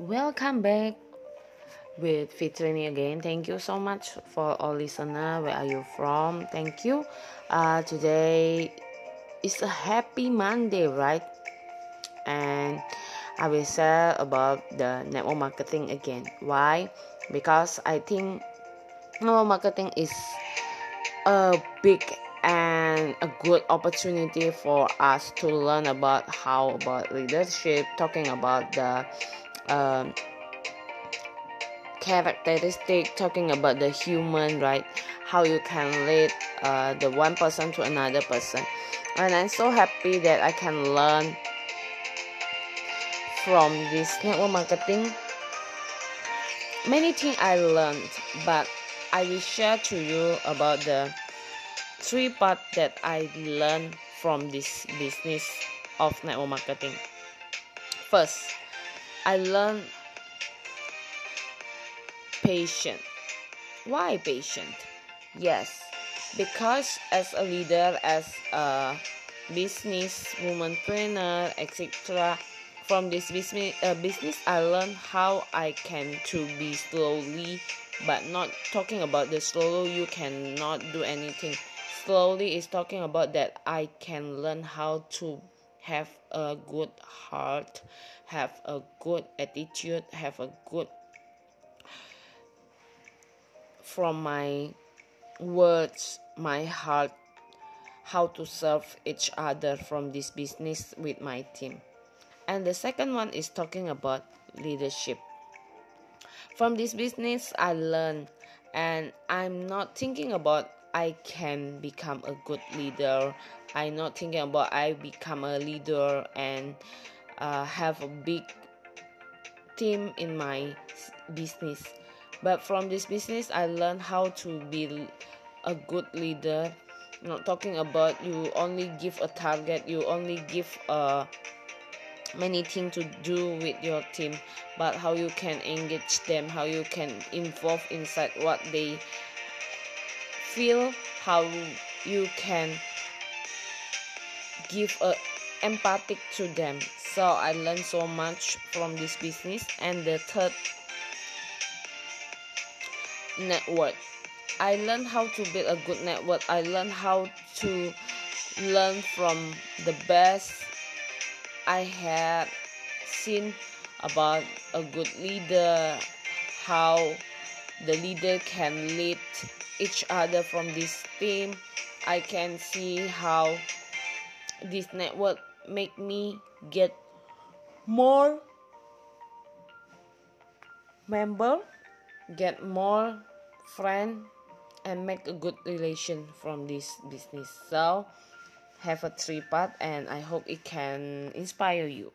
welcome back with Fitrini again. Thank you so much for all listener. Where are you from? Thank you. Uh, today is a happy Monday, right? And I will share about the network marketing again. Why? Because I think network marketing is a big and a good opportunity for us to learn about how about leadership talking about the um, characteristic talking about the human right? How you can lead uh, the one person to another person. And i'm so happy that i can learn from this network marketing. Many things i learned but i will share to you about the three parts that i learned from this business of network marketing. First I learned patient. Why patient? Yes, because as a leader, as a business woman trainer, etc. From this business, uh, business, I learned how I can to be slowly, but not talking about the slow. You cannot do anything. Slowly is talking about that I can learn how to have a good heart, have a good attitude, have a good from my words, my heart, how to serve each other from this business with my team. And the second one is talking about leadership. From this business, I learn, and I'm not thinking about I can become a good leader. I'm not thinking about I become a leader and uh, have a big team in my business. But from this business, I learned how to be a good leader. Not talking about you only give a target, you only give a many things to do with your team, but how you can engage them, how you can involve inside what they feel how you can give a empathic to them. So i learned so much from this business and the third network. I learned how to build a good network. I learned how to learn from the best i had seen about a good leader how the leader can lead each other from this team. I can see how this network make me get more member get more friend and make a good relation from this business. So have a three part and i hope it can inspire you